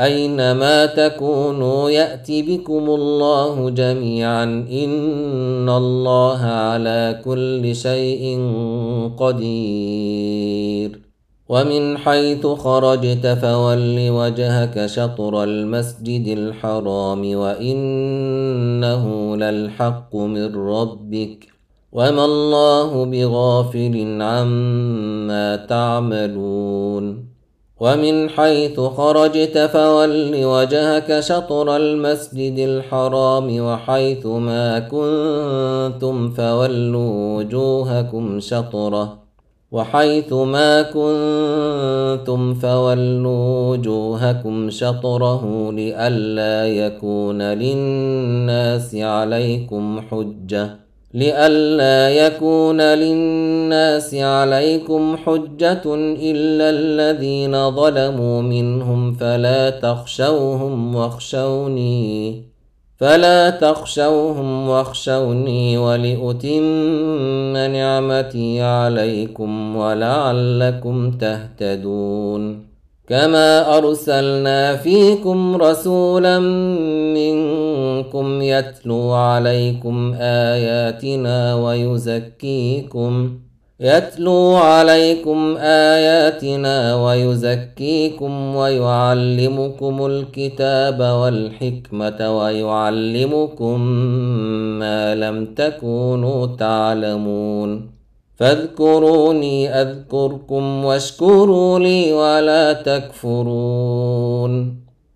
أينما تكونوا يأتي بكم الله جميعا إن الله على كل شيء قدير. ومن حيث خرجت فول وجهك شطر المسجد الحرام وإنه للحق من ربك. وما الله بغافل عما تعملون. ومن حيث خرجت فول وجهك شطر المسجد الحرام وحيث ما كنتم فولوا وجوهكم شطرة وحيث ما كنتم فولوا وجوهكم شطره لئلا يكون للناس عليكم حجة لئلا يكون للناس عليكم حجة إلا الذين ظلموا منهم فلا تخشوهم واخشوني فلا تخشوهم واخشوني ولأتم نعمتي عليكم ولعلكم تهتدون. كما أرسلنا فيكم رسولا منكم يتلو عليكم آياتنا ويزكيكم يتلو عليكم آياتنا ويزكيكم ويعلمكم الكتاب والحكمة ويعلمكم ما لم تكونوا تعلمون فاذكروني أذكركم واشكروا لي ولا تكفرون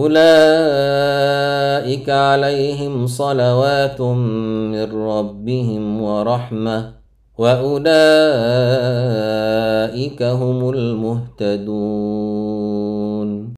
أولئك عليهم صلوات من ربهم ورحمة وأولئك هم المهتدون.